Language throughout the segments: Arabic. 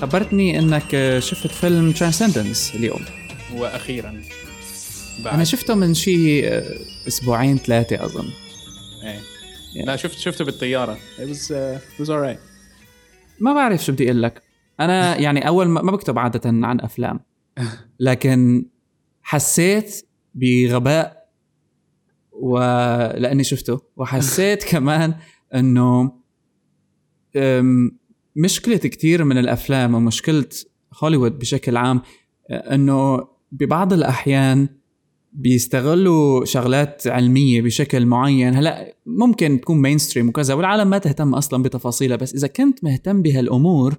خبرتني إنك شفت فيلم ترانسندنس اليوم. وأخيرا بعد. أنا شفته من شي أسبوعين ثلاثة أظن. إيه. يعني. لا شفت شفته بالطيارة. It was uh, it was alright ما بعرف شو بدي أقول لك. أنا يعني أول ما ما بكتب عادة عن أفلام. لكن حسيت بغباء ولأني شفته وحسيت كمان إنه أم، مشكلة كتير من الأفلام ومشكلة هوليوود بشكل عام أنه ببعض الأحيان بيستغلوا شغلات علمية بشكل معين. هلأ ممكن تكون mainstream وكذا والعالم ما تهتم أصلا بتفاصيلها بس إذا كنت مهتم بهالأمور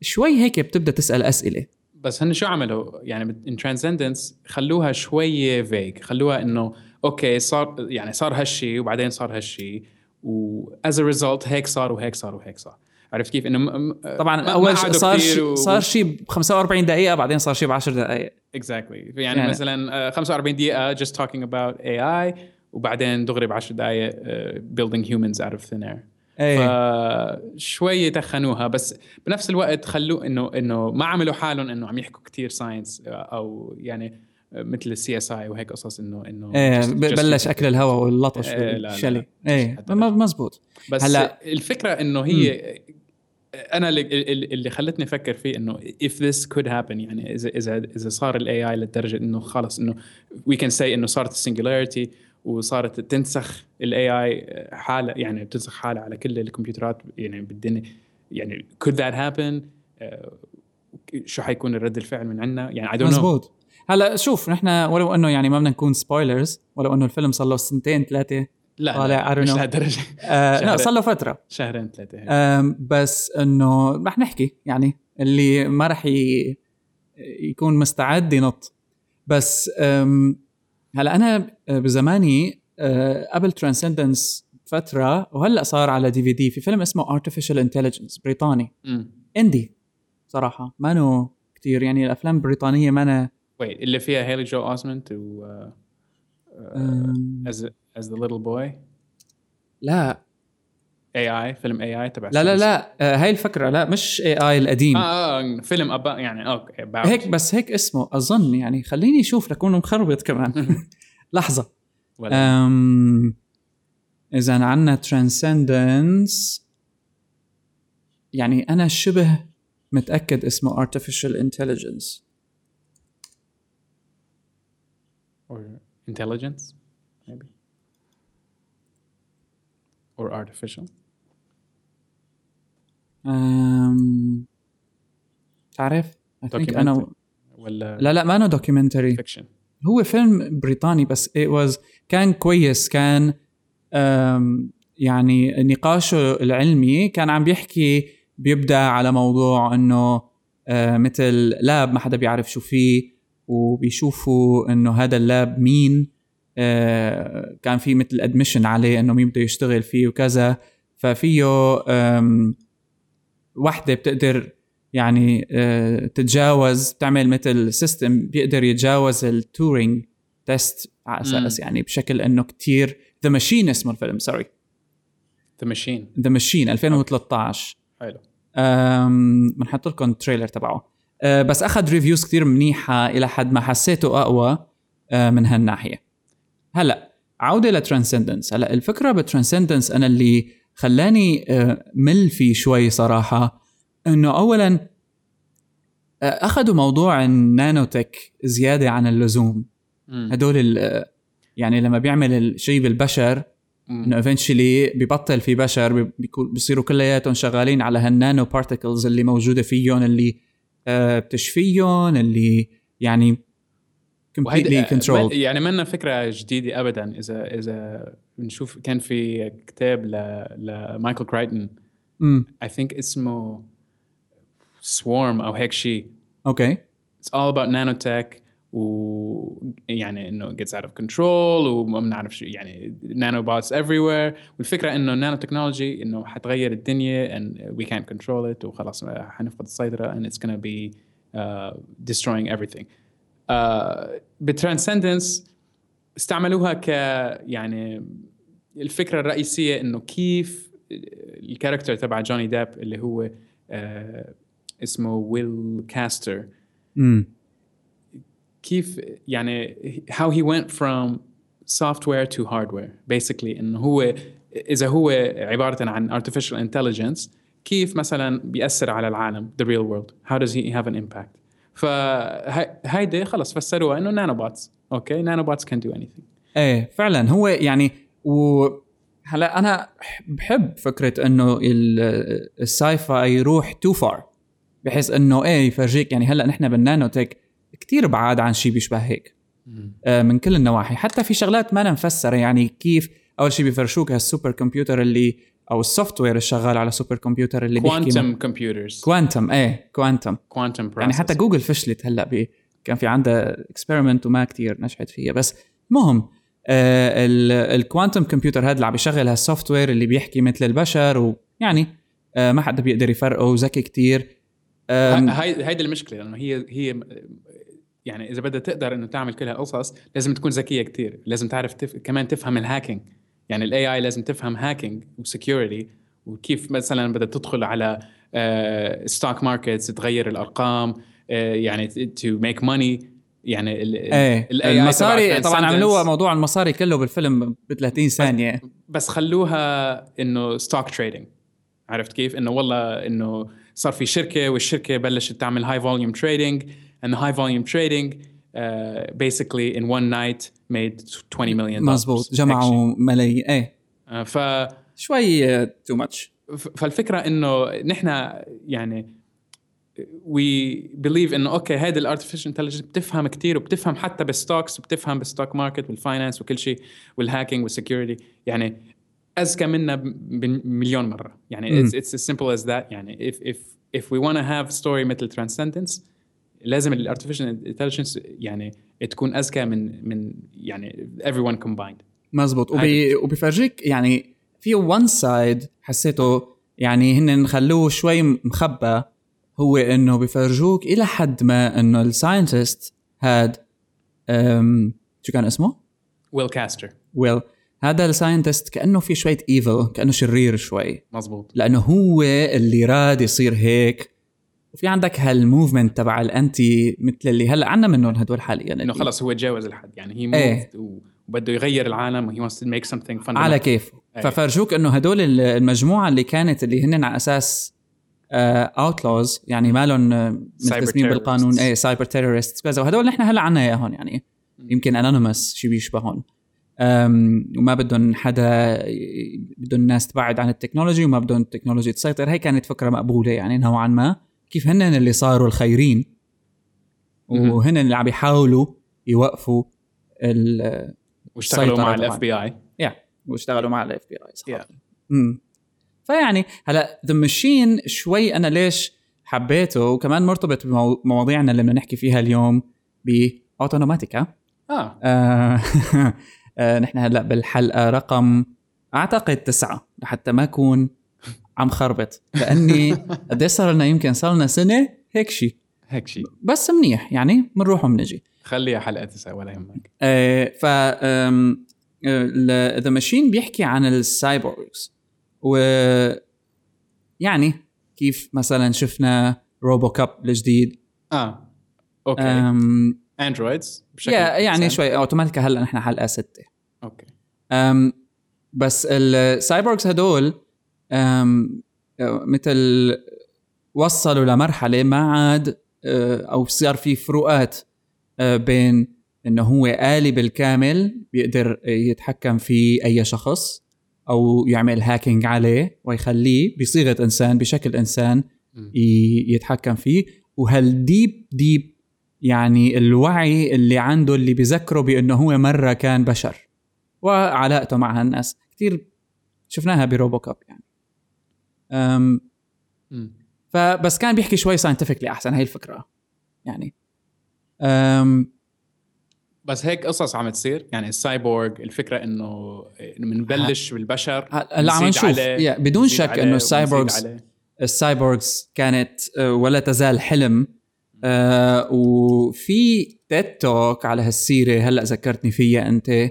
شوي هيك بتبدأ تسأل أسئلة. بس هن شو عملوا؟ يعني in Transcendence خلوها شوية fake خلوها إنه okay صار يعني صار هالشيء وبعدين صار هالشيء و as a result هيك صار وهيك صار وهيك صار. عرفت كيف؟ إنه م- طبعا ما- ما شيء صار شيء و- صار شيء ب 45 دقيقة بعدين صار شيء ب 10 دقائق exactly يعني, يعني- يعني مثلا آه، 45 دقيقة just talking about AI وبعدين دغري ب 10 دقائق آه، building humans out of thin air. إيه. فشوي تخنوها بس بنفس الوقت خلوه إنه إنه ما عملوا حالهم إنه عم يحكوا كتير science أو يعني مثل ال CSI وهيك قصص انه إنه إيه بلش أكل الهواء واللطش لا، والشلي. إيه م- مزبوط. بس هلا- الفكرة إنه هي أنا اللي, اللي خلتني أفكر فيه إنه if this could happen يعني اذا اذا إذا صار ال AI للدرجه إنه خلص إنه we can say إنه صارت ال singularity وصارت تنسخ ال AI حالة يعني بتنسخ حالها على كل الكمبيوترات يعني بالدنيا. يعني could that happen آه، شو حيكون الرد الفعل من عندنا يعني I don't know. مزبوط. هلا شوف نحن ولو إنه يعني ما بدنا نكون spoilers ولو إنه الفيلم صار له سنتين ثلاثة لا طالع، لا مش. لهالدرجة آه لا. صار له فترة شهرين ثلاثة. آم، بس إنه رح نحكي يعني اللي ما رح ي... يكون مستعد ينط بس هلا أنا بزماني آه، قبل Transcendence فترة وهلأ صار على DVD في فيلم اسمه Artificial Intelligence بريطاني. indie صراحة ما نو كثير يعني الأفلام البريطانية ما أنا Wait اللي فيها Haley Joel Osment و as as the little boy? لا. AI فيلم AI تبع لا لا. لا. آه، هاي الفكرة. لا مش AI القديم. آه آه فيلم أبا يعني okay about. هيك بس هيك اسمه. أظن يعني خليني أشوف لكون مخربط كمان. لحظة. أم إذا عنا Transcendence يعني أنا شبه متأكد اسمه artificial intelligence. Or intelligence? Maybe. Or artificial? أم تعرف I think أنا Documentary. ولا لا لا ما أنا دوكيومنتري fiction هو فيلم بريطاني بس it was كان كويس كان أم، يعني نقاشه العلمي كان عم بيحكي بيبدأ على موضوع إنه آه، مثل lab ما حدا بيعرف شو فيه. وبيشوفوا إنه هذا ال lab مين آه، كان في مثل admission عليه إنه مين بده يشتغل فيه وكذا. ففيه وحدة بتقدر يعني آه، تتجاوز تعمل مثل system بيقدر يتجاوز ال Turing test على أساس يعني بشكل إنه كتير The Machine اسمه الفيلم sorry the machine. The Machine 2013 حلو. بنحط لكم ال trailer تبعه. بس أخذ reviews كتير منيحة إلى حد ما حسيته أقوى أه، من هالناحية هلأ عودة ل Transcendence هلأ الفكرة ب Transcendence أنا اللي خلاني أه، مل فيه شوي صراحة إنه اولا أخذوا موضوع ال nanotech زيادة عن اللزوم. هدول يعني لما بيعمل الشيء بالبشر. إنه eventually ببطل في بشر بيصيروا كلياتهم شغالين على هال nano particles اللي موجودة فيهم اللي آه بتشفيهم اللي يعني completely وهيدا controlled. يعني منا فكرة جديدة ابدا. اذا إذا بنشوف كان في كتاب ل لمايكل كرايتون امم I think اسمه Swarm أو هيك شيء okay it's all about nanotech. ويعني إنه gets out of control وما بنعرف شو يعني nanobots everywhere. والفكرة إنه ال nano technology إنه حتغير الدنيا and we can't control it وخلاص حنفقد السيطرة and it's gonna be uh, destroying everything. Uh, ب Transcendence استعملوها ك يعني الفكرة الرئيسية إنه كيف ال character تبع جوني ديب اللي هو آه اسمه ويل كاستر كيف يعني how he went from software to hardware. Basically انه هو إذا هو عبارة عن artificial intelligence كيف مثلا بيأثر على العالم the real world how does he have an impact فهيدي خلص فسروها إنه nanobots okay nanobots can do anything. إيه فعلا هو يعني و هلا أنا بحب فكرة إنه ال- ال sci-fi يروح too far بحيث إنه إيه يفرجيك. يعني هلا نحن بال nanotech كثير بعاد عن شيء بيشبه هيك. آه، من كل النواحي. حتى في شغلات ما مفسرة يعني كيف أول شيء بيفرجوك هال super computer اللي أو ال software الشغال على سوبر كمبيوتر اللي كوانتم كمبيوترز كوانتم إيه كوانتم كوانتم يعني حتى جوجل فشلت هلأ ب كان في عندها experiment وما كتير نجحت فيها. بس المهم آه ال quantum computer هذا اللي عم بيشغل هال software اللي بيحكي مثل البشر ويعني آه ما حدا بيقدر يفرقه وذكي كتير. هاي هيدي المشكلة لأنه هي هي يعني إذا بدها تقدر إنه تعمل كل هالقصص لازم تكون ذكية كتير. لازم تعرف تف... كمان تفهم ال hacking يعني ال AI لازم تفهم hacking و security وكيف مثلا بدها تدخل على stock markets تغير الأرقام آه، يعني to make money يعني ال إيه ال المصاري طبعا. عملوها موضوع المصاري كله بالفيلم ب 30 ثانية. بس خلوها إنه stock trading عرفت كيف؟ إنه والله إنه صار في شركة والشركة بلشت تعمل high volume trading and high volume trading uh, basically in one night made 20 million dollars. مزبوط. جمعوا ملايين. إيه. Uh, ف شوي too much فالفكرة إنه نحن يعني we believe إنه okay هيدي ال artificial intelligence بتفهم كتير وبتفهم حتى بال stocks وبتفهم بال stock market وال finance وكل شيء وال hacking وال security يعني اذكى منا بمليون مرة. يعني مم. it's, it's as simple as that. يعني if if if we want to have story مثل transcendence لازم ال artificial intelligence يعني تكون أذكى من من يعني everyone combined. مزبوط. وبي... وبيفرجيك يعني في one side حسيته يعني هن خلوه شوي مخبى هو إنه بيفرجوك إلى حد ما إنه ال scientist هاد. شو كان اسمه؟ ويل كاستر ويل هذا ال scientist كأنه في شوية evil كأنه شرير شوي. مزبوط. لأنه هو اللي راد يصير هيك. وفي عندك هال movement تبع ال anti مثل اللي هلا عنا منهم هدول حاليا إنه خلص هو تجاوز الحد. يعني هي moved وبده يغير العالم وهي wants to make something fundamental. على كيفه أي. ففرجوك إنه هدول ال- المجموعة اللي كانت اللي هن على أساس outlaws يعني ما لهم ملتزمين بالقانون. إيه cyber terrorist كذا وهدول نحن هلا عنا إياهم يعني. يمكن Anonymous شيء بيشبههم وما بدهم حدا بدهم الناس تبعد عن ال technology وما بدهم ال technology تسيطر. هي كانت فكرة مقبولة يعني نوعا ما. كيف هن اللي صاروا الخيرين. وهن اللي عم يحاولوا يوقفوا ال واشتغلوا مع ال FBI. yeah واشتغلوا مع ال FBI صح. امم فيعني هلا The Machine شوي أنا ليش حبيته وكمان مرتبط بمواضيعنا اللي بدنا نحكي فيها اليوم بأوتونوماتيكا. آه. آه نحن هلا بالحلقة رقم أعتقد تسعة لحتى ما أكون عم خربط. لأني قد إيه صار لنا يمكن صار لنا سنة هيك شيء هيك شيء بس منيح يعني بنروح وبنجي خليها حلقة تسعه ولا يهمك. آه، ف The Machine بيحكي عن ال cyborgs و يعني كيف مثلا شفنا RoboCop الجديد. آه okay. androids بشكل يعني أحسن. شوي أوتونوماتيكا هلأ نحن حلقة ستة. okay. أم بس ال cyborgs هدول مثل وصلوا لمرحلة ما عاد أه، أو صار في فروقات أه، بين إنه هو آلي بالكامل بيقدر يتحكم في أي شخص أو يعمل hacking عليه ويخليه بصيغة إنسان بشكل إنسان يتحكم فيه. وهال deep deep يعني الوعي اللي عنده اللي بذكره بإنه هو مرة كان بشر. وعلاقته مع هالناس كثير شفناها ب RoboCop يعني. فبس كان بيحكي شوي scientifically أحسن هي الفكرة. يعني أم بس هيك قصص عم تصير. يعني السايبورغ الفكرة إنه بنبلش بالبشر هلا عم نشوف. بدون شك إنه ال cyborgs. ال cyborgs كانت آه، ولا تزال حلم. آه وفي TED Talk على هالسيرة هلأ ذكرتني فيها أنت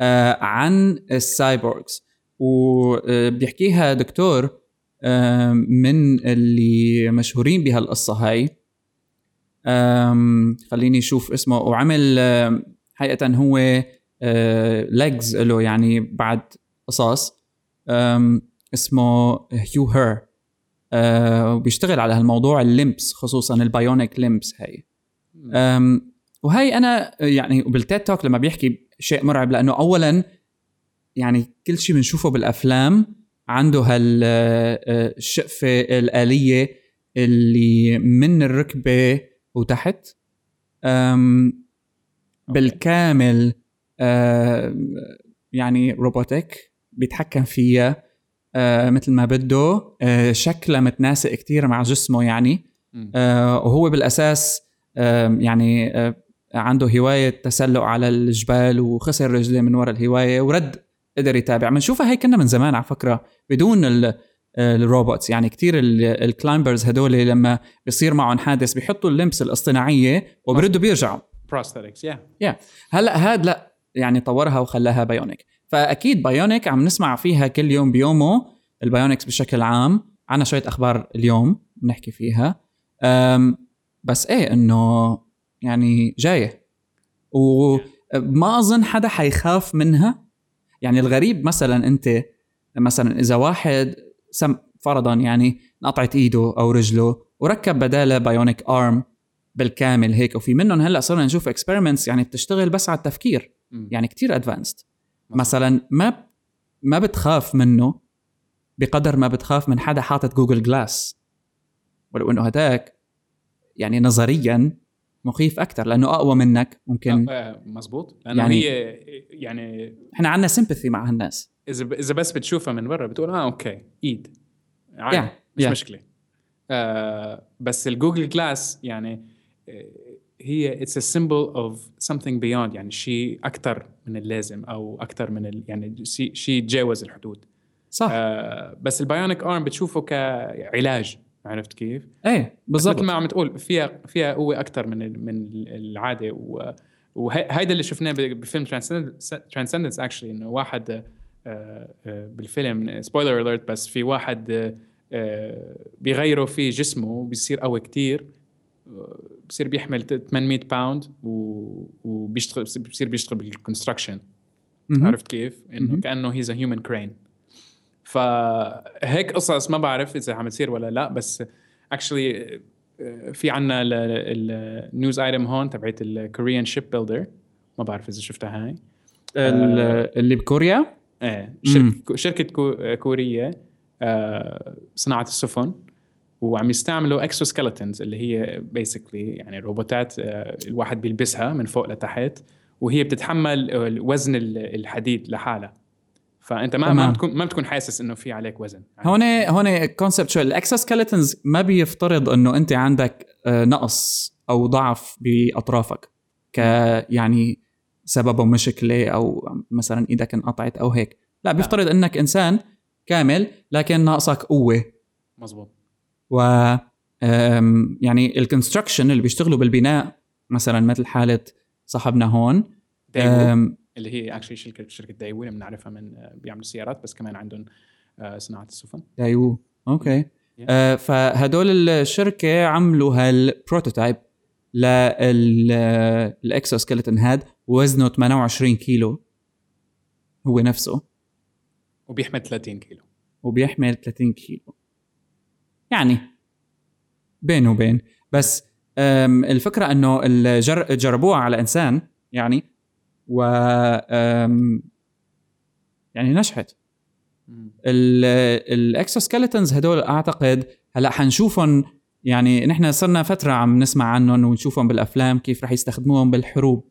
آه عن ال cyborgs. وبيحكيها دكتور آه من اللي مشهورين بهالقصة هاي. خليني أشوف اسمه. وعمل حقيقه هو legs له يعني بعد قصص اسمه Hugh Herr وبيشتغل على هالموضوع ال limbs خصوصا ال bionic limbs هاي. وهي أنا يعني بال TED Talk لما بيحكي شيء مرعب لأنه اولا يعني كل شيء بنشوفه بالأفلام عنده هالشقفه الآلية اللي من الركبة وتحت. بالكامل يعني robotic بيتحكم فيها مثل ما بده. شكلها متناسق كتير مع جسمه يعني. وهو بالأساس يعني عنده هواية تسلق على الجبال وخسر رجليه من وراء الهواية ورد قدر يتابع. بنشوفها هي كنا من زمان على فكرة. بدون ال robots. يعني كتير ال climbers هدول لما بيصير معهم حادث بيحطوا ال limbs الاصطناعية وبردوا بيرجعوا. prosthetics yeah yeah هلأ هاد لأ يعني طورها وخلاها bionic فأكيد bionic عم نسمع فيها كل يوم بيومه ال bionics بشكل عام. عنا شوية أخبار اليوم بنحكي فيها. بس إيه إنه يعني جاية. وما أظن حدا حيخاف منها. يعني الغريب مثلا أنت مثلا إذا واحد سم فرضا يعني نقطعت إيده أو رجله وركب بدالة bionic arm بالكامل هيك وفي منهم هلأ صرنا نشوف experiments يعني بتشتغل بس على التفكير يعني كتير advanced مثلا؟ ما ما بتخاف منه بقدر ما بتخاف من حدا حاطط Google Glass ولو إنه هداك يعني نظريا مخيف أكثر لأنه أقوى منك ممكن آه مزبوط. لأنه يعني هي يعني إحنا عندنا sympathy مع هالناس. إذا إذا بس بتشوفها من برا بتقول آه okay إيد عادي yeah. مش yeah. مشكلة آه بس ال Google Glass يعني آه، هي it's a symbol of something beyond يعني شيء أكثر من اللازم أو أكثر من ال يعني شيء يتجاوز الحدود صح آه بس ال bionic arm بتشوفه كعلاج عرفت كيف؟ إيه بالضبط مثل ما عم تقول فيها فيها قوة أكثر من من العادة و وهيدا اللي شفناه بفيلم Transcendence actually إنه واحد بالفيلم. spoiler alert بس في واحد آه، بيغيروا فيه جسمه وبيصير قوي كتير. بصير بيحمل 800 باوند وبيشتغل بصير بيشتغل بال construction عرفت كيف؟ إنه كأنه he's a human crane فهيك قصص ما بعرف إذا عم تصير ولا لا بس actually في عنا ال news item هون تبعت ال Korean shipbuilder ما بعرف إذا شفتها هاي. اللي بكوريا؟ إيه شركة شركة كورية آه، صناعة السفن وعم يستعملوا exoskeletons اللي هي basically يعني روبوتات آه، الواحد بيلبسها من فوق لتحت وهي بتتحمل وزن الحديد لحالها. فأنت ما ما بتكون ما بتكون حاسس إنه في عليك وزن. هون هون concept شو ال exoskeletons ما بيفترض إنه أنت عندك آه، نقص أو ضعف بأطرافك. ك يعني سببه مشكلة أو مثلا إيدك انقطعت أو هيك. لا بيفترض إنك إنسان كامل لكن ناقصك قوة. مزبوط و يعني ال construction اللي بيشتغلوا بالبناء مثلا مثل حالة صاحبنا هون اللي هي actually شركه شركة دايوو اللي بنعرفها من بيعملوا سيارات بس كمان عندهم آه، صناعة السفن. دايوو okay. آه فهدول الشركة عملوا هال prototype لل exoskeleton هاد وزنه 28 كيلو. هو نفسه. وبيحمل 30 كيلو. وبيحمل 30 كيلو. يعني بين وبين. بس الفكرة إنه جربوها على إنسان يعني و يعني نجحت. ال exoskeletons هدول أعتقد هلأ حنشوفهم يعني نحن صرنا فترة عم نسمع عنهم ونشوفهم بالأفلام كيف رح يستخدموهم بالحروب.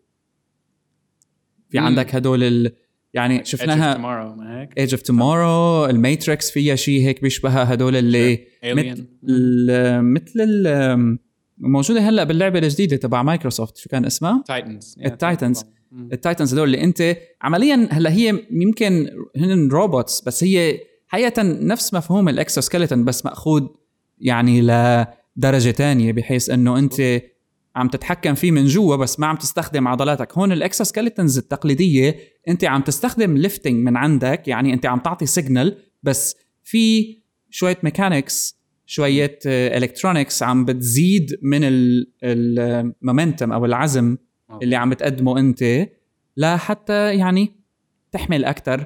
في عندك هدول ال يعني شفناها Edge of Tomorrow ال Matrix فيها شيء هيك بيشبه هدول اللي مثل مثل موجودة هلأ باللعبة الجديدة تبع مايكروسوفت. شو كان اسمها؟ Titans ال Titans. ال Titans هدول اللي أنت عمليا هلأ هي يمكن هن robots بس هي حقيقه نفس مفهوم ال exoskeleton بس مأخوذ يعني لدرجة تانية بحيث إنه أنت عم تتحكم فيه من جوا بس ما عم تستخدم عضلاتك. هون ال exoskeletons التقليدية أنت عم تستخدم lifting من عندك يعني أنت عم تعطي signal بس في شوية mechanics شوية electronics عم بتزيد من ال momentum أو العزم اللي عم بتقدمه أنت لحتى يعني تحمل أكثر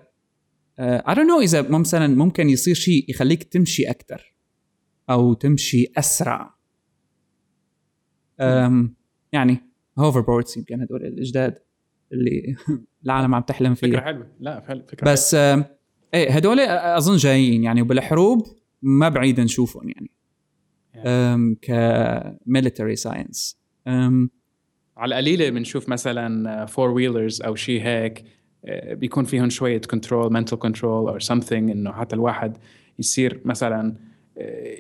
I don't know إذا مثلا ممكن يصير شيء يخليك تمشي أكثر أو تمشي أسرع. أم يعني hover boards يمكن هدول الجداد اللي العالم عم تحلم فيه فكرة حلوة. لا فكرة بس إيه هدول أظن جايين يعني وبالحروب ما بعيد نشوفهم يعني. أم ك military science. على القليله بنشوف مثلا four wheelers أو شيء هيك آه، بيكون فيهم شوية control mental control أو something إنه حتى الواحد يصير مثلا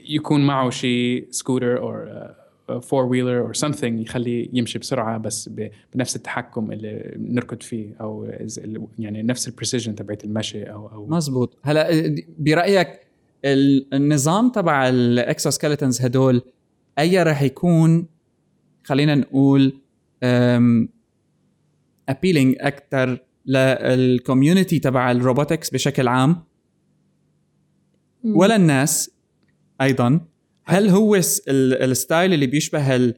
يكون معه شيء سكوتر أو four wheeler or something يخليه يمشي بسرعة بس بنفس التحكم اللي بنركض فيه أو يعني نفس ال precision تبعت المشي أو أو مزبوط. هلا آه، برأيك النظام تبع ال exoskeletons هدول أي رح يكون خلينا نقول appealing أكثر لل community تبع ال robotics بشكل عام؟ ولا الناس أيضا. هل هو ال style اللي بيشبه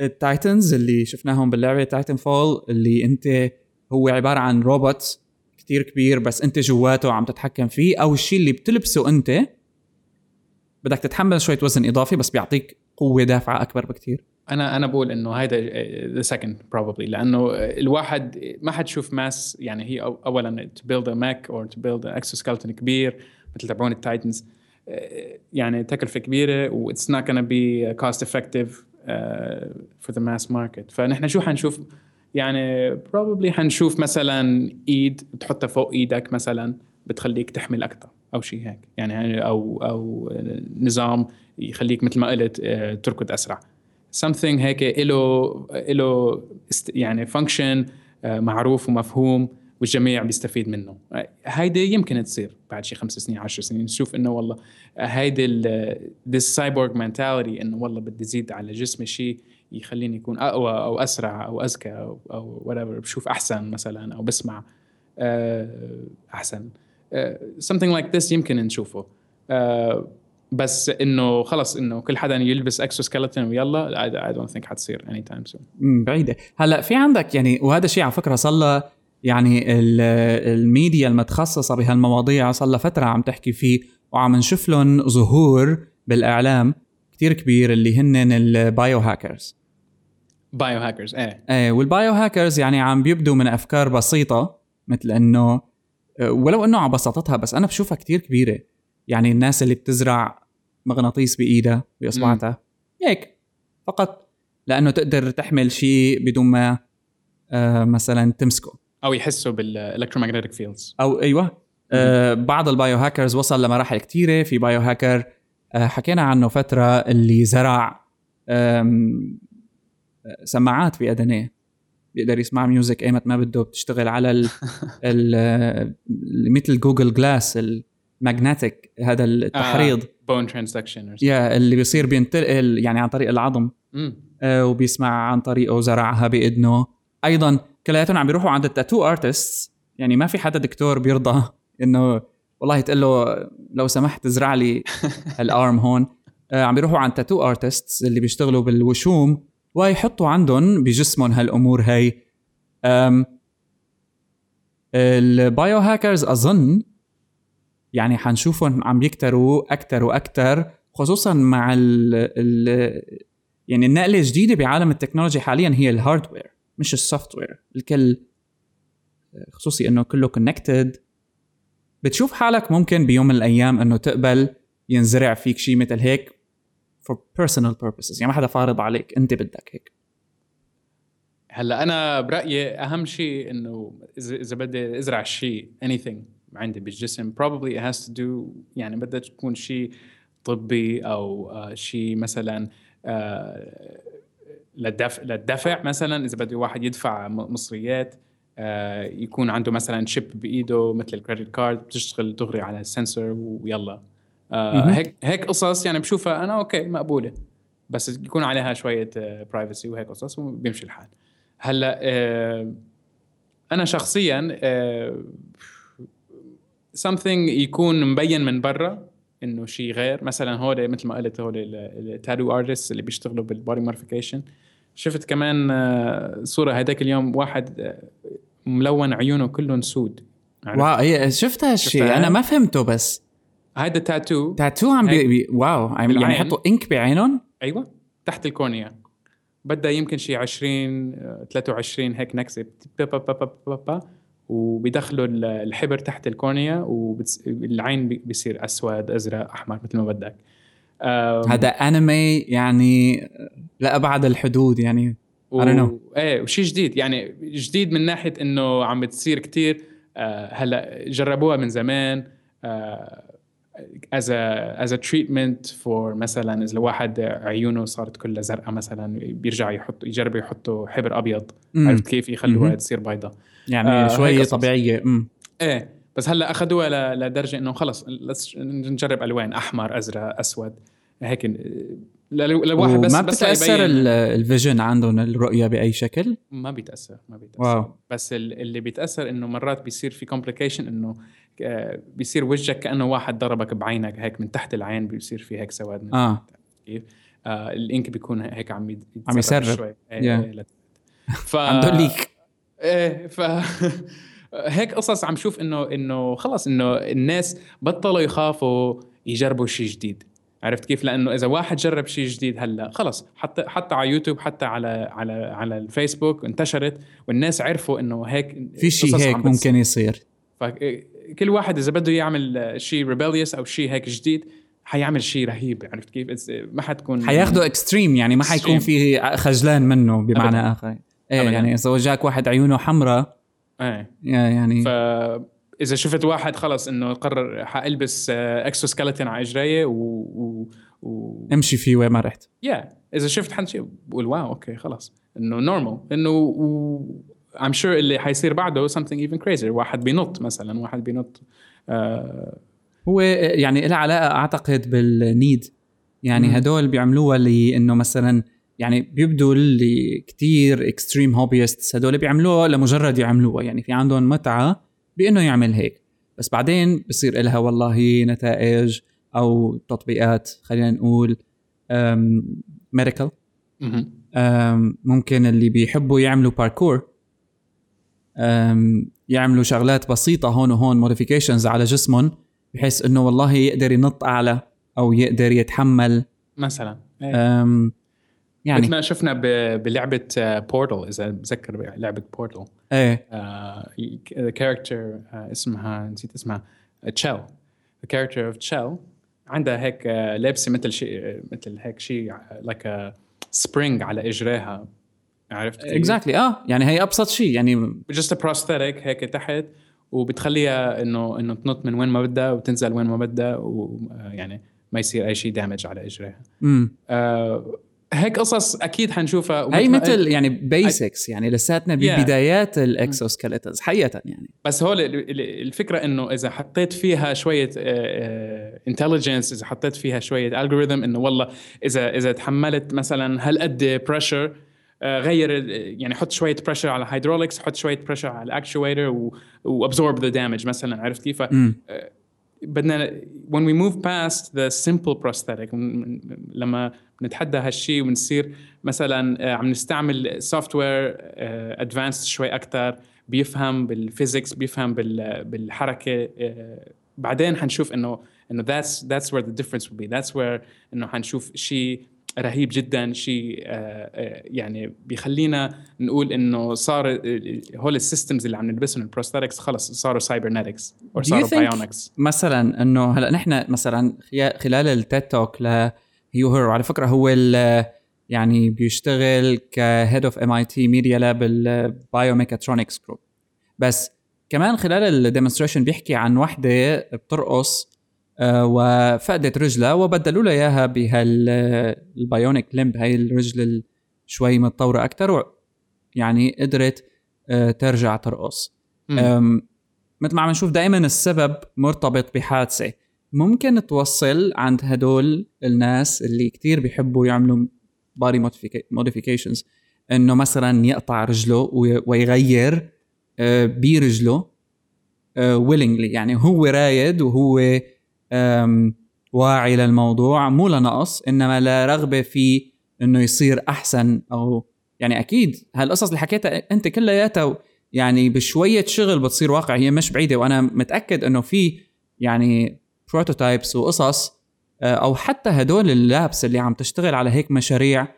ال Titans اللي شفناهم باللعبة Titanfall اللي أنت هو عبارة عن روبوت كتير كبير بس أنت جواته عم تتحكم فيه أو الشيء اللي بتلبسه أنت بدك تتحمل شوية وزن إضافي بس بيعطيك قوة دافعة أكبر بكتير. أنا أنا بقول إنه هيدا the second probably لأنه الواحد ما حتشوف mass يعني هي اولا to build a mech or to build exoskeleton كبير مثل تبعون ال Titans. يعني تكلفة كبيرة و it's not gonna be cost effective for the mass market فنحن شو حنشوف؟ يعني probably حنشوف مثلا إيد تحطها فوق إيدك مثلا بتخليك تحمل أكثر أو شيء هيك. يعني أو أو نظام يخليك مثل ما قلت آه، تركض أسرع. Something هيك له له يعني function آه، معروف ومفهوم. والجميع بيستفيد منه. هيدي يمكن تصير بعد شي خمس سنين عشر سنين. نشوف إنه والله هيدي this cyborg mentality إنه والله بدي زيد على جسمي شيء يخليني يكون أقوى أو أسرع أو أذكى أو, أو whatever. بشوف أحسن مثلا أو بسمع آه، أحسن. آه، something like this يمكن نشوفه. بس إنه خلص إنه كل حدا يلبس exoskeleton ويلا I don't think حتصير anytime soon بعيدة. هلأ في عندك يعني وهذا الشيء على فكرة صار يعني الميديا المتخصصة بهالمواضيع صار لها فترة عم تحكي فيه وعم نشوف لهم ظهور بالإعلام كتير كبير اللي هن ال bio hackers bio hackers إيه. إيه وال bio hackers يعني عم بيبدوا من أفكار بسيطة مثل إنه ولو إنه على بساطتها بس أنا بشوفها كتير كبيرة. يعني الناس اللي بتزرع مغناطيس بإيدها بأصبعتها هيك فقط لأنه تقدر تحمل شيء بدون ما آه مثلا تمسكه. أو يحسوا بال electromagnetic fields أو أيوه. آه بعض ال bio hackers وصل لمراحل كثيره في bio hacker آه حكينا عنه فترة اللي زرع سماعات بأدنيه. بيقدر يسمع music أيمت ما بده بتشتغل على ال ال مثل Google Glass magnetic هذا التحريض. bone transduction يا اللي بيصير بينتقل يعني عن طريق العظم. آه وبيسمع عن طريقه زرعها باذنه أيضا كلياتهم عم بيروحوا عند ال tattoo artist يعني ما في حدا دكتور بيرضى إنه والله تقول له لو سمحت ازرع لي الأرم هون. آه عم بيروحوا عند tattoo artist اللي بيشتغلوا بالوشوم ويحطوا عندهم بجسمهم هالأمور هي ال biohackers أظن يعني حنشوفهم عم يكتروا أكثر وأكثر خصوصا مع ال ال يعني النقلة الجديدة بعالم ال technology حاليا هي ال hardware مش ال software الكل خصوصي إنه كله connected بتشوف حالك ممكن بيوم من الأيام إنه تقبل ينزرع فيك شيء مثل هيك for personal purposes يعني ما حدا فارض عليك أنت بدك هيك. هلأ أنا برأيي أهم شيء إنه إذا بدي أزرع شيء anything عندي بالجسم probably it has to do يعني بدها تكون شيء طبي أو uh, شيء مثلا uh, للدفع للدفع مثلا إذا بده واحد يدفع مصريات uh, يكون عنده مثلا chip بإيده مثل ال credit card بتشتغل دغري على ال sensor ويلا. هيك هيك قصص يعني بشوفها أنا okay مقبولة. بس يكون عليها شوية privacy وهيك قصص وبيمشي الحال. هلأ آه، أنا شخصيا آه، something يكون مبين من برا إنه شيء غير. مثلا هول مثل ما قلت هول ال tattoo artist اللي بيشتغلوا بال body modification شفت كمان آه، صورة هذاك اليوم واحد آه، ملون عيونه كلهم سود. wow هي شفت هالشيء أنا ما فهمته بس. هيدا tattoo tattoo عم بي... بي... wow عم يعني يحطوا ink بعينهم؟ أيوه تحت ال cornea. بدها يمكن شي 20 23 هيك نكسة. وبيدخلوا الحبر تحت ال cornea والعين بيصير أسود أزرق أحمر مثل ما بدك. هذا انمي يعني لابعد الحدود يعني. و... إيه وشيء جديد. يعني جديد من ناحية إنه عم بتصير كتير آه هلا جربوها من زمان آه as as treatment for مثلا إذا الواحد عيونه صارت كلها زرقاء مثلا بيرجع يحط يجرب يحطوا حبر أبيض. عرفت كيف؟ يخلوها تصير بيضاء يعني آه شوية طبيعية. امم إيه. بس هلا أخذوها لدرجة إنه خلص نجرب ألوان أحمر أزرق أسود هيك للواحد بس ما بتأثر ال vision عندهم الرؤية بأي شكل؟ ما بيتأثر ما بيتأثر. wow. بس اللي بيتأثر إنه مرات بيصير في complication إنه آه، بيصير وجهك كأنه واحد ضربك بعينك هيك من تحت العين بيصير في هيك سواد آه. كيف؟ آه الإنك بيكون هيك عم عم يسرب. شوي. إيه ف عم ليك إيه ف هيك قصص عم شوف إنه إنه خلص إنه الناس بطلوا يخافوا يجربوا شيء جديد عرفت كيف؟ لأنه إذا واحد جرب شيء جديد هلأ خلص حتى حتى على يوتيوب حتى على على على الفيسبوك انتشرت والناس عرفوا إنه هيك في شيء هيك ممكن يصير فكل واحد إذا بده يعمل شيء ريبليوس أو شيء هيك جديد حيعمل شيء رهيب عرفت كيف؟ ما حتكون حياخده extreme يعني ما حيكون في خجلان منه بمعنى أبداً. آخر إيه أبداً. يعني إذا وجاك واحد عيونه حمراء إيه. يعني ف إذا شفت واحد خلص إنه قرر حألبس exoskeleton على إجريه و, و... و... امشي فيه وين ما رحت. يا yeah. إذا شفت حد شيء بقول wow okay خلص إنه normal إنه و... I'm sure اللي حيصير بعده something even crazier. واحد بينط مثلا واحد بينط آه هو يعني لها علاقة أعتقد بال need. يعني هدول بيعملوها لأنه مثلا يعني بيبدوا اللي كتير extreme hobbyists هدول بيعملوها لمجرد يعملوها. يعني في عندهم متعة بإنه يعمل هيك. بس بعدين بصير لها والله نتائج أو تطبيقات خلينا نقول medical ممكن اللي بيحبوا يعملوا باركور يعملوا شغلات بسيطة هون وهون modifications على جسمهم بحيث إنه والله يقدر ينط أعلى أو يقدر يتحمل. مثلا إيه. يعني. مثل ما شفنا بلعبة Portal آه، إذا بتذكر لعبة Portal إيه. character آه، اسمها نسيت اسمها Chell ال character اوف Chell عندها هيك آه، لابسه مثل شيء مثل هيك شيء like spring على إجريها. عرفت exactly exactly. آه يعني هي أبسط شيء يعني just prosthetic هيك تحت وبتخليها إنه إنه تنط من وين ما بدها وتنزل وين ما بدها ويعني ما يصير أي شيء damage على إجريها. امم آه هيك قصص أكيد حنشوفها هي مثل يعني basics يعني لساتنا ببدايات ال exoskeletons حقيقه يعني. بس هو الفكرة إنه إذا حطيت فيها شوية intelligence إذا حطيت فيها شوية algorithm إنه والله إذا إذا تحملت مثلا هالقد pressure غير يعني حط شوية pressure على ال hydraulics حط شوية pressure على ال actuator و absorb the damage مثلا عرفت كيف؟ بدنا when we move past the simple prosthetic لما بنتحدى هالشيء ونصير مثلا آه، عم نستعمل software advanced شوي أكثر بيفهم بال physics بيفهم بالحركة آه، بعدين حنشوف إنه إنه that's that's where the difference will be. That's where إنه حنشوف شيء رهيب جدا شيء آه، يعني بيخلينا نقول إنه صار هول ال systems اللي عم نلبسهم ال prosthetics خلص صاروا cybernetics أو صاروا bionics مثلا إنه هلأ نحن مثلا خلال ال TED talk Hugh Herr على فكرة هو يعني بيشتغل ك head of MIT Media Lab ال biomechatronics group بس كمان خلال ال demonstration بيحكي عن وحدة بترقص آه، وفقدت رجلها وبدلوا لها إياها بهال bionic limb. هاي الرجل شوي متطورة أكثر يعني قدرت آه، ترجع ترقص. مثل ما عم نشوف دائما السبب مرتبط بحادثة. ممكن توصل عند هدول الناس اللي كتير بيحبوا يعملوا body modifications إنه مثلا يقطع رجله ويغير آه، برجله willingly يعني هو رايد وهو واعي للموضوع مو لنقص إنما لرغبة في إنه يصير أحسن أو يعني أكيد هالقصص اللي حكيتها أنت كلياتها يعني بشوية شغل بتصير واقع هي مش بعيدة وأنا متأكد إنه في يعني prototypes وقصص آه، أو حتى هدول ال labs اللي عم تشتغل على هيك مشاريع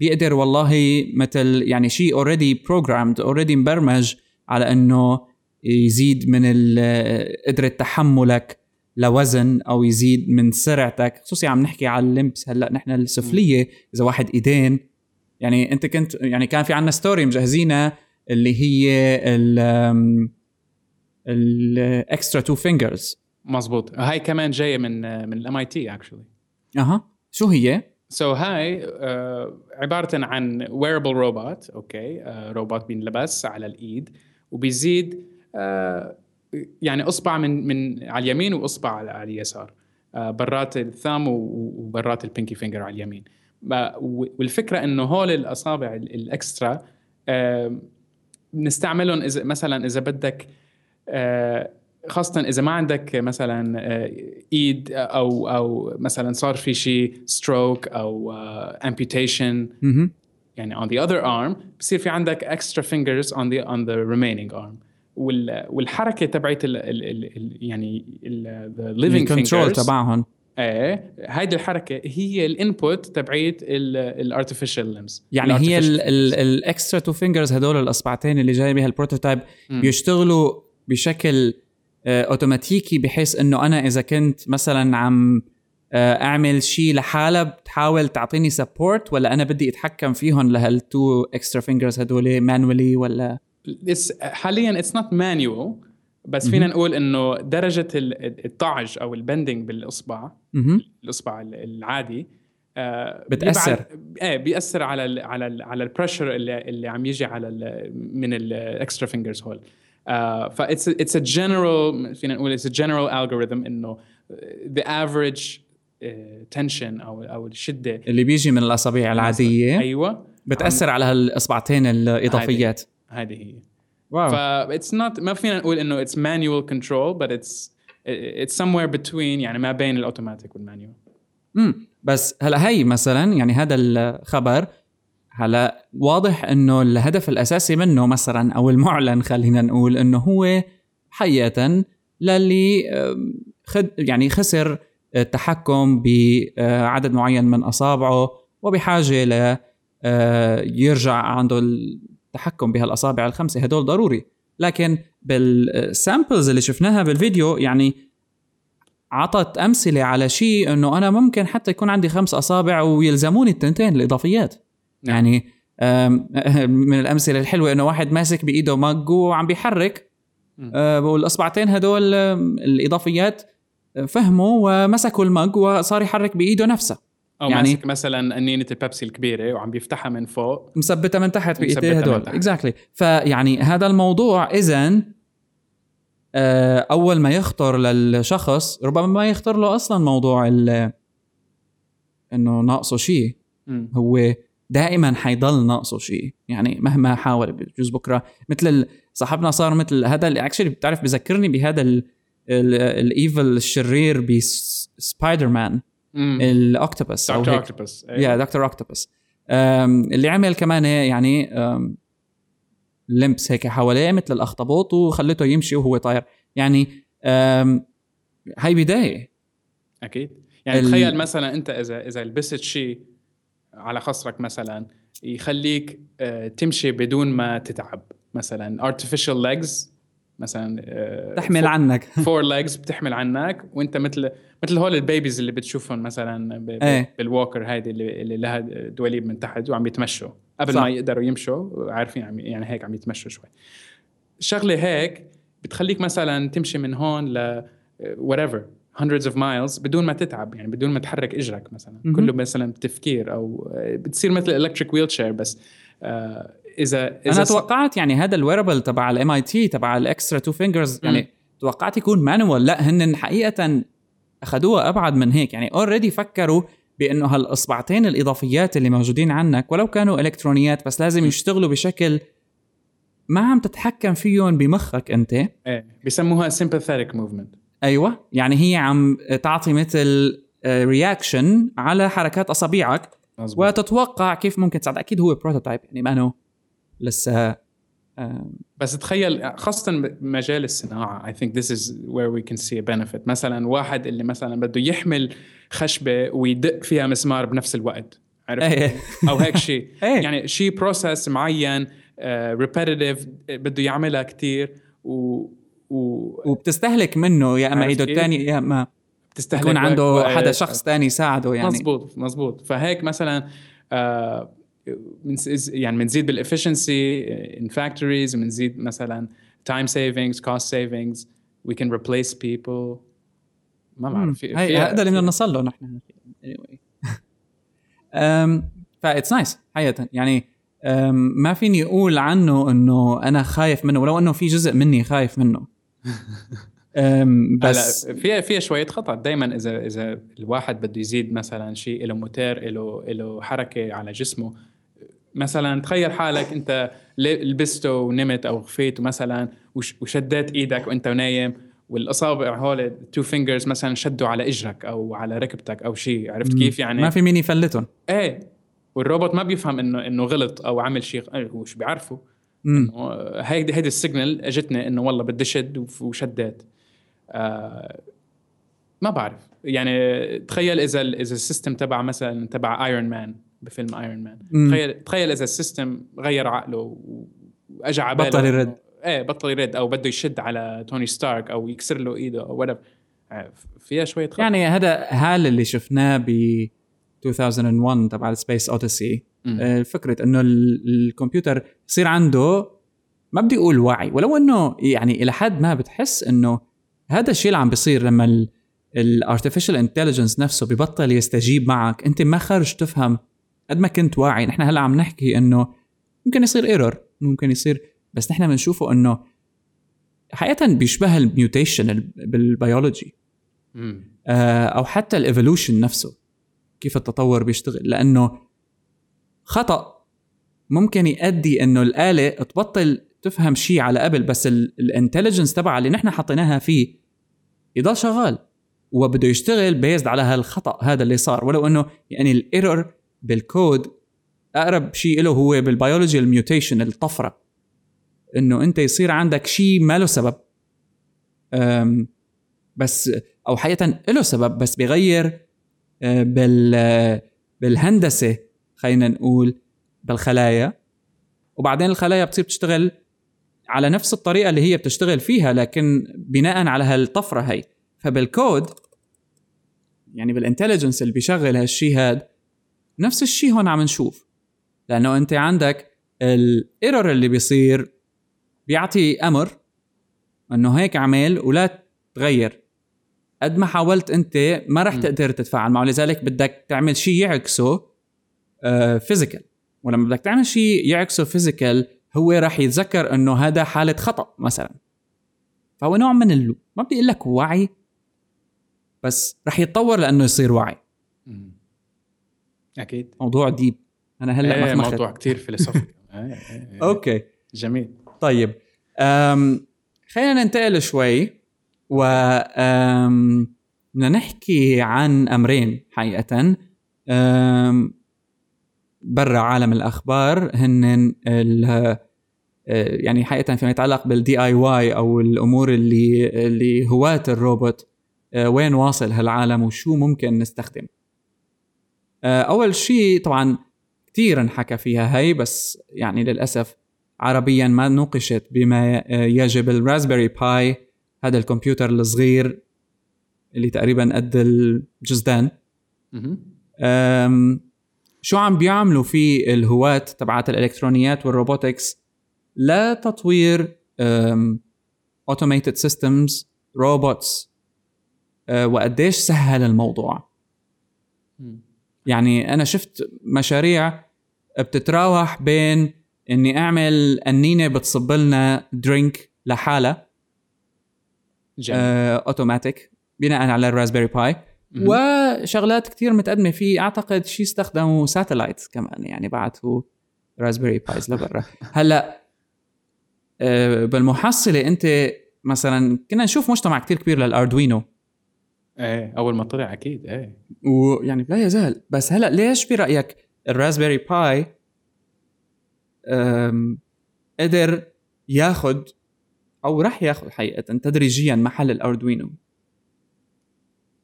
بيقدر والله مثل يعني شيء already programmed already مبرمج على إنه يزيد من قدرة تحملك لوزن أو يزيد من سرعتك. خصوصي عم نحكي على ال limbs هلأ نحن السفلية إذا واحد إيدين يعني أنت كنت يعني كان في عندنا story مجهزينها اللي هي ال ال extra two fingers مزبوط هاي كمان جاية من من ال MIT actually أها. شو هي؟ so so هاي uh, عبارة عن wearable robot أوكي روبوت بينلبس على الإيد وبيزيد uh, يعني إصبع من من على اليمين وإصبع على اليسار. uh, برات ال thumb وبرات ال pinky finger على اليمين. والفكرة إنه هول الأصابع ال extra بنستعملهم إذا مثلا إذا بدك خاصة إذا ما عندك مثلا إيد أو أو مثلا صار في شيء stroke أو amputation يعني on the other arm بصير في عندك extra fingers on the on the remaining arm. والحركة تبعت ال ال ال يعني ال the living fingers. تبعهم. إيه هيدي الحركة هي ال input تبعيت ال artificial limbs يعني هي ال extra two fingers هدول الأصبعتين اللي جاي بها ال prototype بيشتغلوا بشكل أوتوماتيكي بحيث إنه أنا إذا كنت مثلا عم أعمل شيء لحالها بتحاول تعطيني support ولا أنا بدي أتحكم فيهم لهال two extra fingers هدول manually ولا؟ حاليا it's not manual بس فينا نقول إنه درجة الطعج أو ال bending بالإصبع الإصبع العادي بتأثر. إيه بيأثر على ال على ال على ال pressure اللي اللي عم يجي على ال من ال extra fingers هول. ف it's it's a general فينا نقول it's a general algorithm إنه the average tension أو أو الشدة. اللي بيجي من الأصابع العادية أيوه. بتأثر على هالإصبعتين الإضافيات. هذه. هي. wow. ف it's not ما فينا نقول إنه it's manual control بس it's it's somewhere between يعني ما بين ال automatic وال manual. امم بس هلا هي مثلا يعني هذا الخبر هلا واضح إنه الهدف الأساسي منه مثلا أو المعلن خلينا نقول إنه هو حقيقه للي خد يعني خسر التحكم بعدد معين من أصابعه وبحاجة ل آه، يرجع عنده التحكم بهالأصابع الخمسة هدول ضروري لكن بال samples اللي شفناها بالفيديو يعني عطت أمثلة على شيء إنه أنا ممكن حتى يكون عندي خمس أصابع ويلزموني التنتين الإضافيات. يعني من الأمثلة الحلوة إنه واحد ماسك بإيده mug وعم بيحرك. أه، والأصبعتين هدول الإضافيات فهموا ومسكوا ال mug وصار يحرك بإيده نفسها أو يعني ماسك مثلا أنينة البيبسي الكبيرة وعم بيفتحها من فوق. مثبتها من تحت بإيديه هدول. exactly exactly. فيعني هذا الموضوع اذا آه، أول ما يخطر للشخص ربما ما يخطر له أصلا موضوع إنه ناقصه شيء. هو دائما حيضل ناقصه شيء. يعني مهما حاول بجوز بكرة مثل صاحبنا صار مثل هذا اللي actually بتعرف بذكرني بهذا ال evil الشرير بسبايدر مان ال octopus دكتور اوكتوبس يا دكتور اوكتوبس اللي عمل كمان يعني limbs هيك حواليه مثل الأخطبوط وخلته يمشي وهو طاير. يعني هاي بداية. أكيد. يعني. تخيل مثلا أنت اذا إذا لبست شيء على خصرك مثلا يخليك آه، تمشي بدون ما تتعب. مثلا artificial legs مثلا آه، تحمل عنك. four legs بتحمل عنك وانت مثل مثل هول ال babies اللي بتشوفهم مثلا إيه. بال walker هيدي اللي, اللي لها دواليب من تحت وعم يتمشوا. قبل صح. ما يقدروا يمشوا عارفين عم يعني هيك عم يتمشوا شوي. شغلة هيك بتخليك مثلا تمشي من هون ل whatever. Hundreds of miles بدون ما تتعب يعني بدون ما تحرك إجرك مثلا. م-م. كله مثلا تفكير أو بتصير مثل electric wheelchair بس. آه اذا إذا أنا توقعت يعني هذا ال wearable تبع ال MIT تبع ال extra two fingers يعني م. توقعت يكون manual لا هن حقيقه أخذوها أبعد من هيك. يعني already فكروا بأنه هالأصبعتين الإضافيات اللي موجودين عندك ولو كانوا إلكترونيات بس لازم يشتغلوا بشكل ما عم تتحكم فيهم بمخك أنت. إيه بيسموها sympathetic movement. أيوه. يعني هي عم تعطي مثل reaction على حركات أصابعك. مزبوط. وتتوقع كيف ممكن تساعد. أكيد هو prototype يعني ما إنه لسه آه، بس تخيل خاصة بمجال الصناعة I think this is where we can see a benefit. مثلا واحد اللي مثلا بده يحمل خشبة ويدق فيها مسمار بنفس الوقت عرفت؟ إيه. أو هيك شيء إيه. يعني شيء process معين repetitive بده يعملها كتير. و و وبتستهلك منه يا أما إيده؟ الثانية يا أما بتستهلك يكون عنده. حدا شخص ثاني يساعده يعني. مزبوط مزبوط فهيك مثلا آه يعني بنزيد بال efficiency in factories بنزيد مثلا time savings cost savings we can replace people ما. بعرف هذا اللي بدنا نوصل له نحن. that's nice حقيقة. يعني ما فيني أقول عنه إنه أنا خايف منه ولو إنه في جزء مني خايف منه. بس فيها فيها شوية خطر دائما إذا إذا الواحد بده يزيد مثلا شيء له موتور له له حركة على جسمه. مثلا تخيل حالك أنت لبسته ونمت أو خفيت مثلا وش- وشديت إيدك وأنت نايم والأصابع هول two fingers مثلا شدوا على إجرك أو على ركبتك أو شيء. عرفت كيف يعني؟ ما في مين يفلتهم. إيه. والروبوت ما بيفهم إنه إنه غلط أو عمل شيء هو شو بيعرفه. هيدي هيدي ال signal اجتني إنه والله بدي شد وشديت. آه ما بعرف. يعني تخيل إذا إذا ال system تبع مثلا تبع Iron Man بفيلم Iron Man مم. تخيل تخيل إذا ال system غير عقله وأجى على بطل يرد. إيه بطل يرد أو بده يشد على توني ستارك أو يكسر له إيده أو whatever. آه، فيها شوية خطر. يعني هذا هال اللي شفناه ب 2001 تبع ال Space Odyssey مم. فكرة إنه ال- الكمبيوتر يصير عنده ما بدي أقول وعي ولو إنه يعني إلى حد ما بتحس إنه هذا الشيء اللي عم بيصير لما ال artificial intelligence نفسه ببطل يستجيب معك أنت ما خرج تفهم قد ما كنت واعي نحن هلأ عم نحكي إنه ممكن يصير error ممكن يصير بس نحن بنشوفه إنه حقيقة بيشبه ال mutation بال biology. آه، أو حتى ال evolution نفسه كيف التطور بيشتغل. لأنه خطأ ممكن يؤدي إنه الآلة تبطل تفهم شيء على قبل بس ال intelligence تبعها اللي نحن حطيناها فيه يضل شغال. وبده يشتغل بيزد على هالخطأ هذا اللي صار. ولو إنه يعني ال error بال code أقرب شيء له هو بال biology ال mutation الطفرة. إنه أنت يصير عندك شيء ما له سبب. بس أو حقيقة له سبب بس بيغير بال آه، بالهندسة خلينا نقول بالخلايا. وبعدين الخلايا بتصير تشتغل على نفس الطريقة اللي هي بتشتغل فيها لكن بناء على هالطفرة هي. فبالكود يعني بالإنتليجنس اللي بيشغل هالشيء هاد نفس الشيء هون عم نشوف. لأنه أنت عندك الإيرور اللي بيصير بيعطي أمر إنه هيك عمل ولا تغير. قد ما حاولت انت ما م. تقدر تتفاعل معه. لذلك بدك تعمل شيء يعكسه physical ولما بدك تعمل شيء يعكسه physical هو راح يتذكر إنه هذا حالة خطأ مثلا. فهو نوع من ال... ما بدي أقول لك وعي بس رح يتطور لأنه يصير وعي. أكيد. موضوع deep أنا هلأ إيه مخمخت. موضوع كتير فيلسوفي إيه، إيه، إيه. okay. جميل. طيب. خلينا ننتقل شوي و بدنا نحكي عن أمرين حقيقه برا عالم الأخبار هن يعني حقيقه فيما يتعلق بال DIY أو الأمور اللي اللي هواة الروبوت وين واصل هالعالم وشو ممكن نستخدم. أول شيء طبعا كثير انحكى فيها هي بس يعني للأسف عربيا ما نوقشت بما يجب ال Raspberry Pi هذا الكمبيوتر الصغير اللي تقريبا قد الجزدان. شو عم بيعملوا في الهواة تبعات الإلكترونيات وال robotics لتطوير automated systems robots وقديش سهل الموضوع. يعني أنا شفت مشاريع بتتراوح بين إني أعمل قنينه بتصب لنا drink لحالها اوتوماتيك بناء على ال Raspberry Pi وشغلات كتير متقدمة فيه أعتقد شيء استخدموا satellite كمان يعني بعثوا Raspberry Pis لبرا. هلأ آه، بالمحصلة أنت مثلا كنا نشوف مجتمع كتير كبير لل Arduino إيه أول ما طلع أكيد إيه. ويعني لا يزال. بس هلأ ليش برايك ال Raspberry Pi قدر ياخذ أو راح ياخذ حقيقة تدريجيا محل ال Arduino؟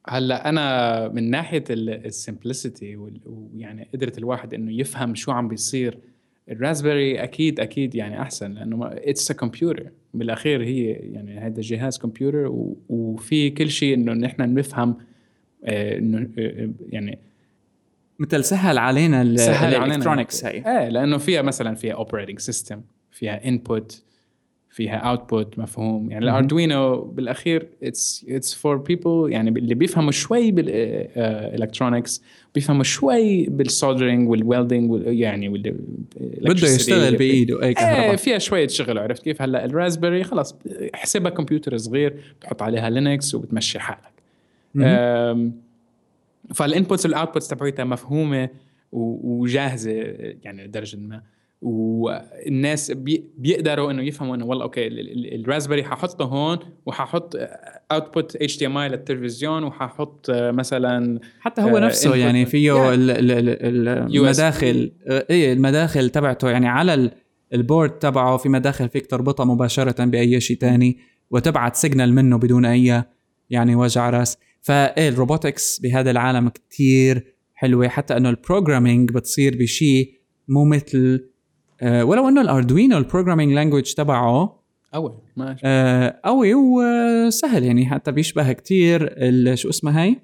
هلأ أنا من ناحية ال simplicity ويعني قدرة الواحد إنه يفهم شو عم بيصير ال Raspberry أكيد أكيد يعني أحسن لأنه it's a computer بالأخير هي يعني هذا جهاز كمبيوتر وفي كل شيء إنه نحن نفهم آه، إنه آه، آه، يعني مثل سهل علينا سهل ال electronics هي. إيه لأنه فيها مثلا فيها operating system فيها input فيها output مفهوم. يعني ال Arduino بالأخير it's it's for people يعني اللي بيفهموا شوي بال electronics بيفهموا شوي بال soldering وال welding يعني بده يشتغل بإيده أي كهرباء. إيه فيها شوية شغل عرفت كيف؟ هلأ ال Raspberry خلص احسبها كمبيوتر صغير بتحط عليها لينكس وبتمشي حالك. فال inputs وال outputs تبعتها مفهومة وجاهزة يعني لدرجة ما. والناس بي بيقدروا إنه يفهموا إنه والله okay ال Raspberry ححطه هون وححط output HDMI للتلفزيون وححط مثلا حتى هو نفسه يعني فيه المداخل اي المداخل تبعته يعني على البورد تبعه في مداخل فيك تربطها مباشرة بأي شيء ثاني وتبعت signal منه بدون أي يعني وجع رأس. فإيه ال robotics بهذا العالم كتير حلوة حتى إنه ال programming بتصير بشيء مو مثل آه ولو انه ال Arduino ال programming language تبعه قوي ماشي آه قوي وسهل يعني حتى بيشبه كتير شو اسمها هي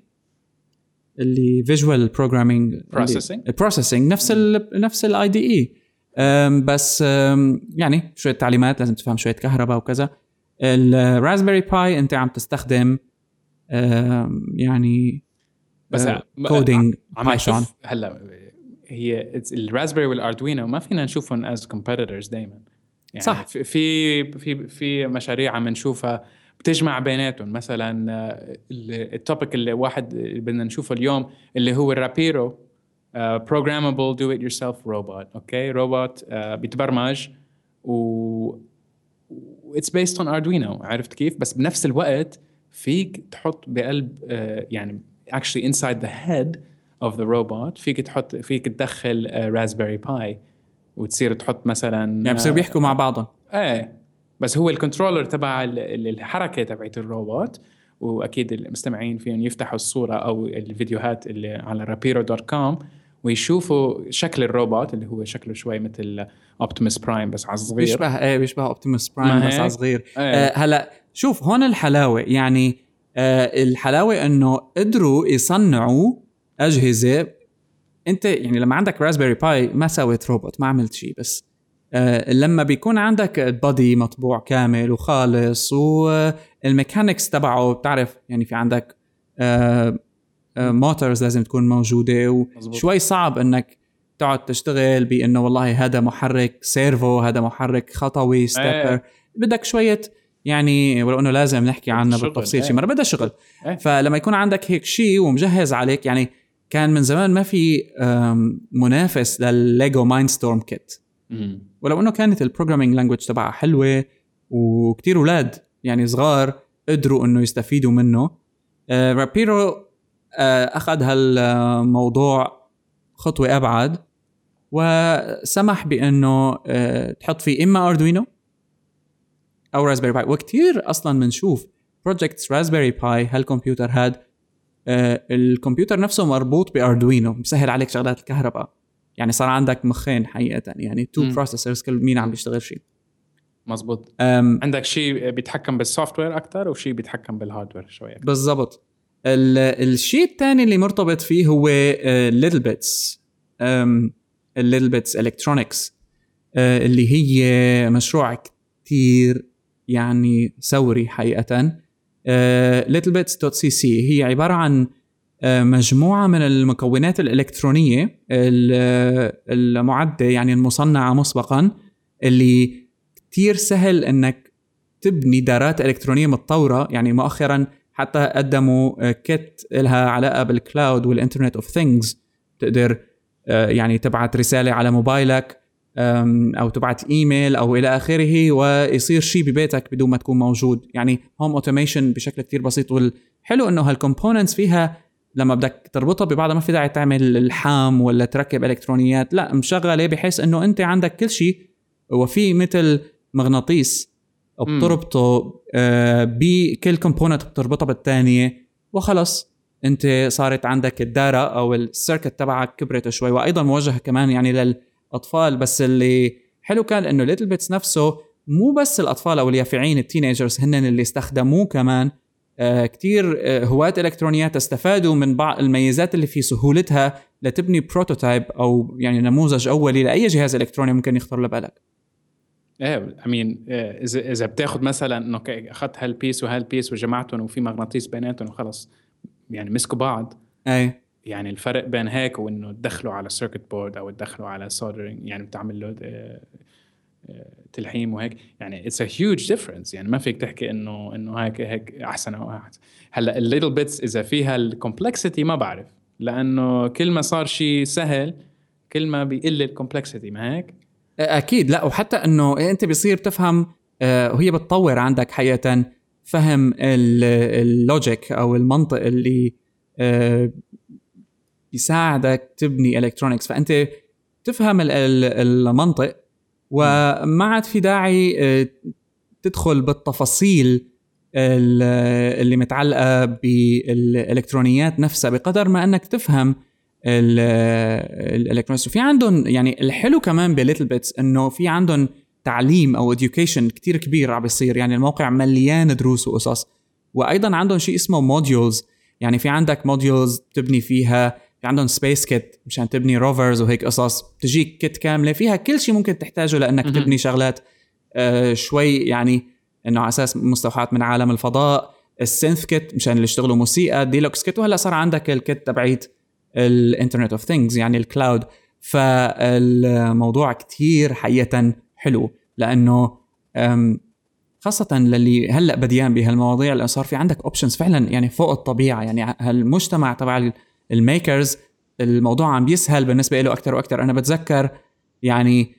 اللي visual programming Processing Processing نفس ال نفس ال IDE بس يعني شوية تعليمات لازم تفهم شوية كهرباء وكذا. ال Raspberry Pi أنت عم تستخدم يعني بس coding Python هلا هي ال Raspberry وال Arduino ما فينا نشوفهم as competitors دائما يعني صح. في في في مشاريع عم نشوفها بتجمع بيناتهم. مثلا آه، ال topic اللي واحد بدنا نشوفه اليوم اللي هو ال Rapiro programmable do it yourself robot okay روبوت بيتبرمج و it's based on Arduino عرفت كيف؟ بس بنفس الوقت فيك تحط بقلب uh, يعني actually inside the head of the robot. فيك تحط فيك تدخل Raspberry uh, Pi وتصير تحط مثلا يعني بصير بيحكوا مع بعضهم. إيه. بس هو ال controller تبع الحركة تبعت الروبوت وأكيد المستمعين فيهم يفتحوا الصورة أو الفيديوهات اللي على Rapiro dot com ويشوفوا شكل الروبوت اللي هو شكله شوي مثل اوبتيموس Prime بس على صغير. بيشبه إيه بيشبه Optimus Prime بس على صغير. إيه. آه هلا شوف هون الحلاوة. يعني آه الحلاوة إنه قدروا يصنعوا أجهزة أنت يعني لما عندك Raspberry Pi ما سويت روبوت ما عملت شيء بس آه لما بيكون عندك body مطبوع كامل وخالص وال mechanics تبعه بتعرف يعني في عندك آه آه motors لازم تكون موجودة وشوي صعب إنك تقعد تشتغل بإنه والله هذا محرك servo هذا محرك خطوي stepper إيه. بدك شوية يعني ولو إنه لازم نحكي عنه بالتفصيل إيه. شيء مرة بدها شغل إيه. فلما يكون عندك هيك شيء ومجهز عليك يعني كان من زمان ما في منافس للل Lego Mindstorm kit ولو إنه كانت ال programming language تبعها حلوة وكتير أولاد يعني صغار قدروا إنه يستفيدوا منه. آه، Rapiro آه، أخذ هالموضوع خطوة أبعد وسمح بإنه آه، تحط فيه إما Arduino أو Raspberry Pi وكثير أصلا بنشوف projects Raspberry Pi هالكمبيوتر هاد الكمبيوتر نفسه مربوط ب Arduino مسهل عليك شغلات الكهرباء. يعني صار عندك مخين حقيقة يعني two processors كل مين عم بيشتغل شيء. مزبوط عندك شيء بيتحكم بال software أكثر وشيء بيتحكم بال hardware شوي بالضبط. الشيء الثاني اللي مرتبط فيه هو littleBits ال littleBits electronics اللي هي مشروع كثير يعني ثوري حقيقة. سي سي هي عبارة عن آه، مجموعة من المكونات الإلكترونية المعدة يعني المصنعة مسبقا اللي كتير سهل إنك تبني دارات إلكترونية متطورة يعني مؤخرا حتى قدموا kit لها علاقة بال cloud وال internet of things تقدر آه، يعني تبعت رسالة على موبايلك أو تبعت إيميل أو إلى آخره ويصير شيء ببيتك بدون ما تكون موجود. يعني home automation بشكل كتير بسيط والحلو إنه هال components فيها لما بدك تربطها ببعضها ما في داعي تعمل الحام ولا تركب إلكترونيات لا مشغلة بحيث إنه أنت عندك كل شيء وفي مثل مغناطيس بتربطه آه بكل component بتربطها بالثانيه وخلص أنت صارت عندك الدارة أو ال circuit تبعك كبرت شوي. وأيضا موجهة كمان يعني للاطفال بس اللي حلو كان إنه littleBits نفسه مو بس الأطفال أو اليافعين ال teenagers هن اللي استخدموه كمان. آه كتير آه هواة إلكترونيات استفادوا من بعض الميزات اللي في سهولتها لتبني prototype أو يعني نموذج أولي لأي جهاز إلكتروني ممكن يخطر لبالك. إيه I mean إذا إذا بتاخذ مثلا إنه أخذت هال piece وهال piece وجمعتهم وفي مغناطيس بيناتهم وخلص يعني مسكوا بعض. اي يعني الفرق بين هيك وإنه تدخلوا على circuit board أو تدخلوا على soldering يعني بتعمل له آه، آه، تلحيم وهيك. يعني it's a huge difference يعني ما فيك تحكي إنه إنه هيك هيك أحسن أو أحسن. هلأ ال littleBits إذا فيها ال complexity ما بعرف. لأنه كل ما صار شيء سهل كل ما بيقل ال complexity ما هيك؟ أكيد. لا وحتى إنه أنت بيصير تفهم آه، وهي بتطور عندك حقيقه فهم ال logic أو المنطق اللي آه، بيساعدك تبني electronics فأنت تفهم المنطق وما عاد في داعي آه، تدخل بالتفاصيل اللي متعلقة بالإلكترونيات نفسها بقدر ما أنك تفهم ال electronics وفي عندهم يعني الحلو كمان ب littleBits إنه في عندهم تعليم أو education كتير كبير عم بيصير. يعني الموقع مليان دروس وقصص. وأيضا عندهم شيء اسمه modules يعني في عندك modules بتبني فيها في عندهم space kit مشان تبني rovers وهيك قصص. بتجيك kit كاملة. فيها كل شيء ممكن تحتاجه لأنك تبني شغلات. آه شوي يعني إنه على أساس مستوحات من عالم الفضاء. ال synth kit مشان اللي يشتغلوا موسيقى. deluxe kit وهلأ صار عندك ال kit تبعيت ال Internet of Things يعني ال cloud فالموضوع كتير حقيقة حلو. لأنه خاصة للي هلأ بديان بهالمواضيع لأنه صار في عندك options فعلا يعني فوق الطبيعة. يعني هالمجتمع تبع ال makers الموضوع عم بيسهل بالنسبة له أكثر وأكثر أنا بتذكر يعني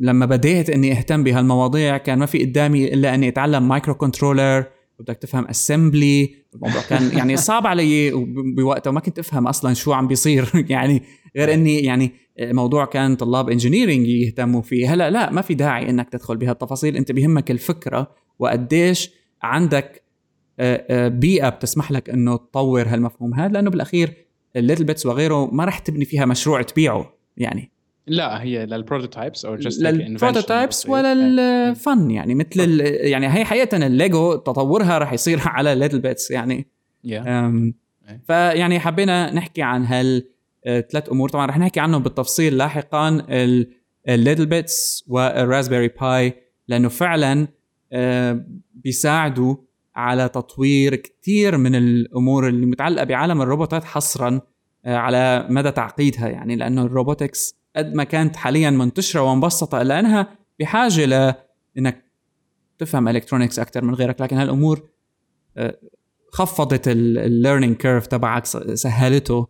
لما بديت إني أهتم بهالمواضيع كان ما في قدامي إلا إني أتعلم microcontroller وبدك تفهم assembly الموضوع كان يعني صعب علي بوقتها وما كنت أفهم أصلا شو عم بيصير. يعني غير إني يعني موضوع كان طلاب engineering يهتموا فيه. هلأ لا ما في داعي إنك تدخل بهالتفاصيل. أنت بيهمك الفكرة وقديش عندك آه، آه، بيئة بتسمح لك إنه تطور هالمفهوم هذا لأنه بالأخير ال littleBits وغيره ما رح تبني فيها مشروع تبيعه يعني. لا هي لل prototypes أو just لل prototypes ولا الفن يعني مثل يعني هي حقيقة الليجو تطورها راح يصير على littleBits يعني. Yeah. فيعني حبينا نحكي عن هال ثلاث أمور. طبعا رح نحكي عنهم بالتفصيل لاحقا ال littleBits وال Raspberry Pi لأنه فعلا بيساعدوا على تطوير كثير من الأمور اللي متعلقة بعالم الروبوتات حصرا على مدى تعقيدها. يعني لأنه ال robotics قد ما كانت حاليا منتشرة ومبسطه الا انها بحاجه لانك تفهم electronics أكثر من غيرك. لكن هالأمور آه، خفضت ال learning curve تبعك سهلته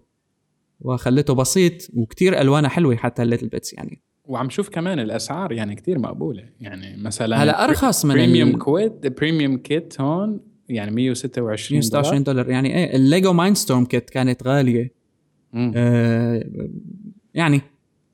وخلته بسيط وكتير ألوانها حلوة حتى ال littleBits يعني. وعم شوف كمان الأسعار يعني كتير مقبولة. يعني مثلا هلا أرخص من premium kit premium kit هون يعني 126 126 دولار. يعني إيه ال Lego Mindstorm kit كانت غالية. آه يعني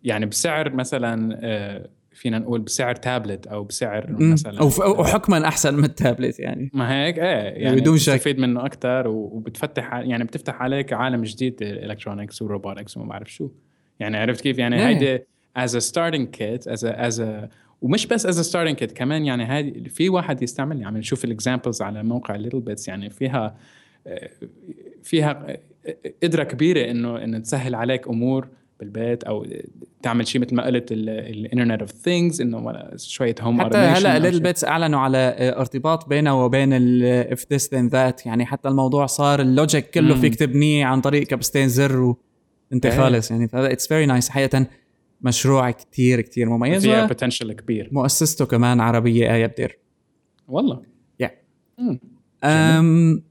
يعني بسعر مثلا آه، فينا نقول بسعر تابلت أو بسعر مثلا أو حكما أحسن من التابلت يعني. ما هيك؟ إيه يعني بدون شك. بتستفيد منه أكثر وبتفتح يعني بتفتح عليك عالم جديد ال electronics وال robotics وما بعرف شو. يعني عرفت كيف؟ يعني إيه. هيدي as a starting kit as as ومش بس as a starting kit كمان يعني هذه في واحد يستعمل يعني نشوف ال examples على موقع littleBits يعني فيها فيها قدرة كبيرة إنه إنه تسهل عليك أمور بالبيت أو تعمل شيء مثل ما قلت ال Internet of Things إنه شوية home حتى هلأ littleBits أعلنوا على ارتباط بينه وبين If This Then That يعني حتى الموضوع صار ال logic كله فيك تبنيه عن طريق كبستين زر وانت إيه. خالص يعني it's very nice حقيقة مشروع كتير كتير مميز فيها potential كبير. مؤسسته كمان عربية آية بدير والله. Yeah. أم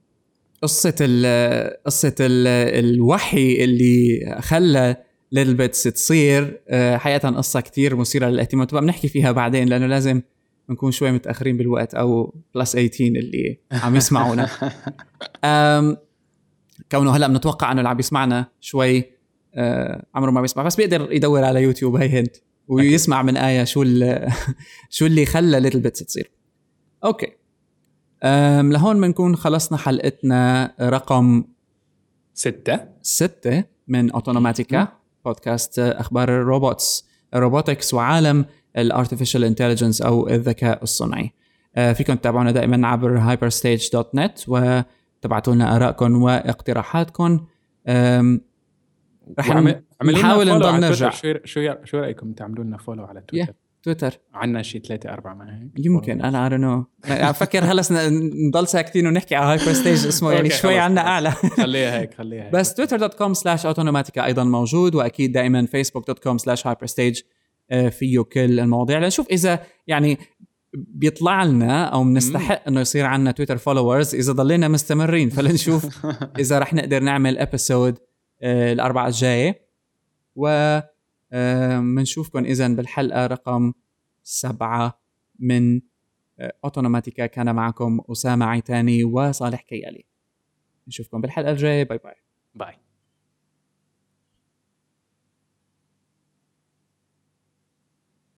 قصة ال قصة ال الوحي اللي خلى littleBits تصير آه، حقيقة قصة كتير مثيرة للاهتمام. تبقى بنحكي فيها بعدين لأنه لازم نكون شوي متأخرين بالوقت أو plus 18 اللي عم يسمعونا. كونه هلأ بنتوقع أنه اللي عم يسمعنا شوي عمره ما بيسمح. بس بيقدر يدور على يوتيوب hey hint. ويسمع من آية شو شو اللي خلى littleBits تصير. Okay. أم لهون بنكون خلصنا حلقتنا رقم ستة. ستة من أوتونوماتيكا بودكاست أخبار الروبوتس ال robotics وعالم ال artificial intelligence أو الذكاء الصنعي أه فيكم تتابعونا دائما عبر hyperstage.net وتبعتوا لنا ارائكم واقتراحاتكم رح نحاول نضل نرجع شو شو شو رأيكم؟ تعملوا لنا follow على تويتر yeah. تويتر عندنا شيء ثلاثة أربعة ما هيك؟ يمكن أنا I know أفكر هلا نضل ساكتين ونحكي على Hyperstage اسمه يعني شوي عنا أعلى. خليها هيك خليها هيك. بس Twitter dot com slash أوتونوماتيكا أيضا موجود وأكيد دائما Facebook dot com slash Hyperstage فيه كل المواضيع. لنشوف إذا يعني بيطلع لنا أو بنستحق إنه يصير عندنا Twitter followers إذا ضلينا مستمرين فلنشوف إذا رح نقدر نعمل episode آه، الأربعة الجاية. و بنشوفكم اذا بالحلقة رقم سبعة من أوتونوماتيكا كان معكم أسامة عيتاني وصالح كيالي. نشوفكم بالحلقة الجاية. Bye bye. Bye.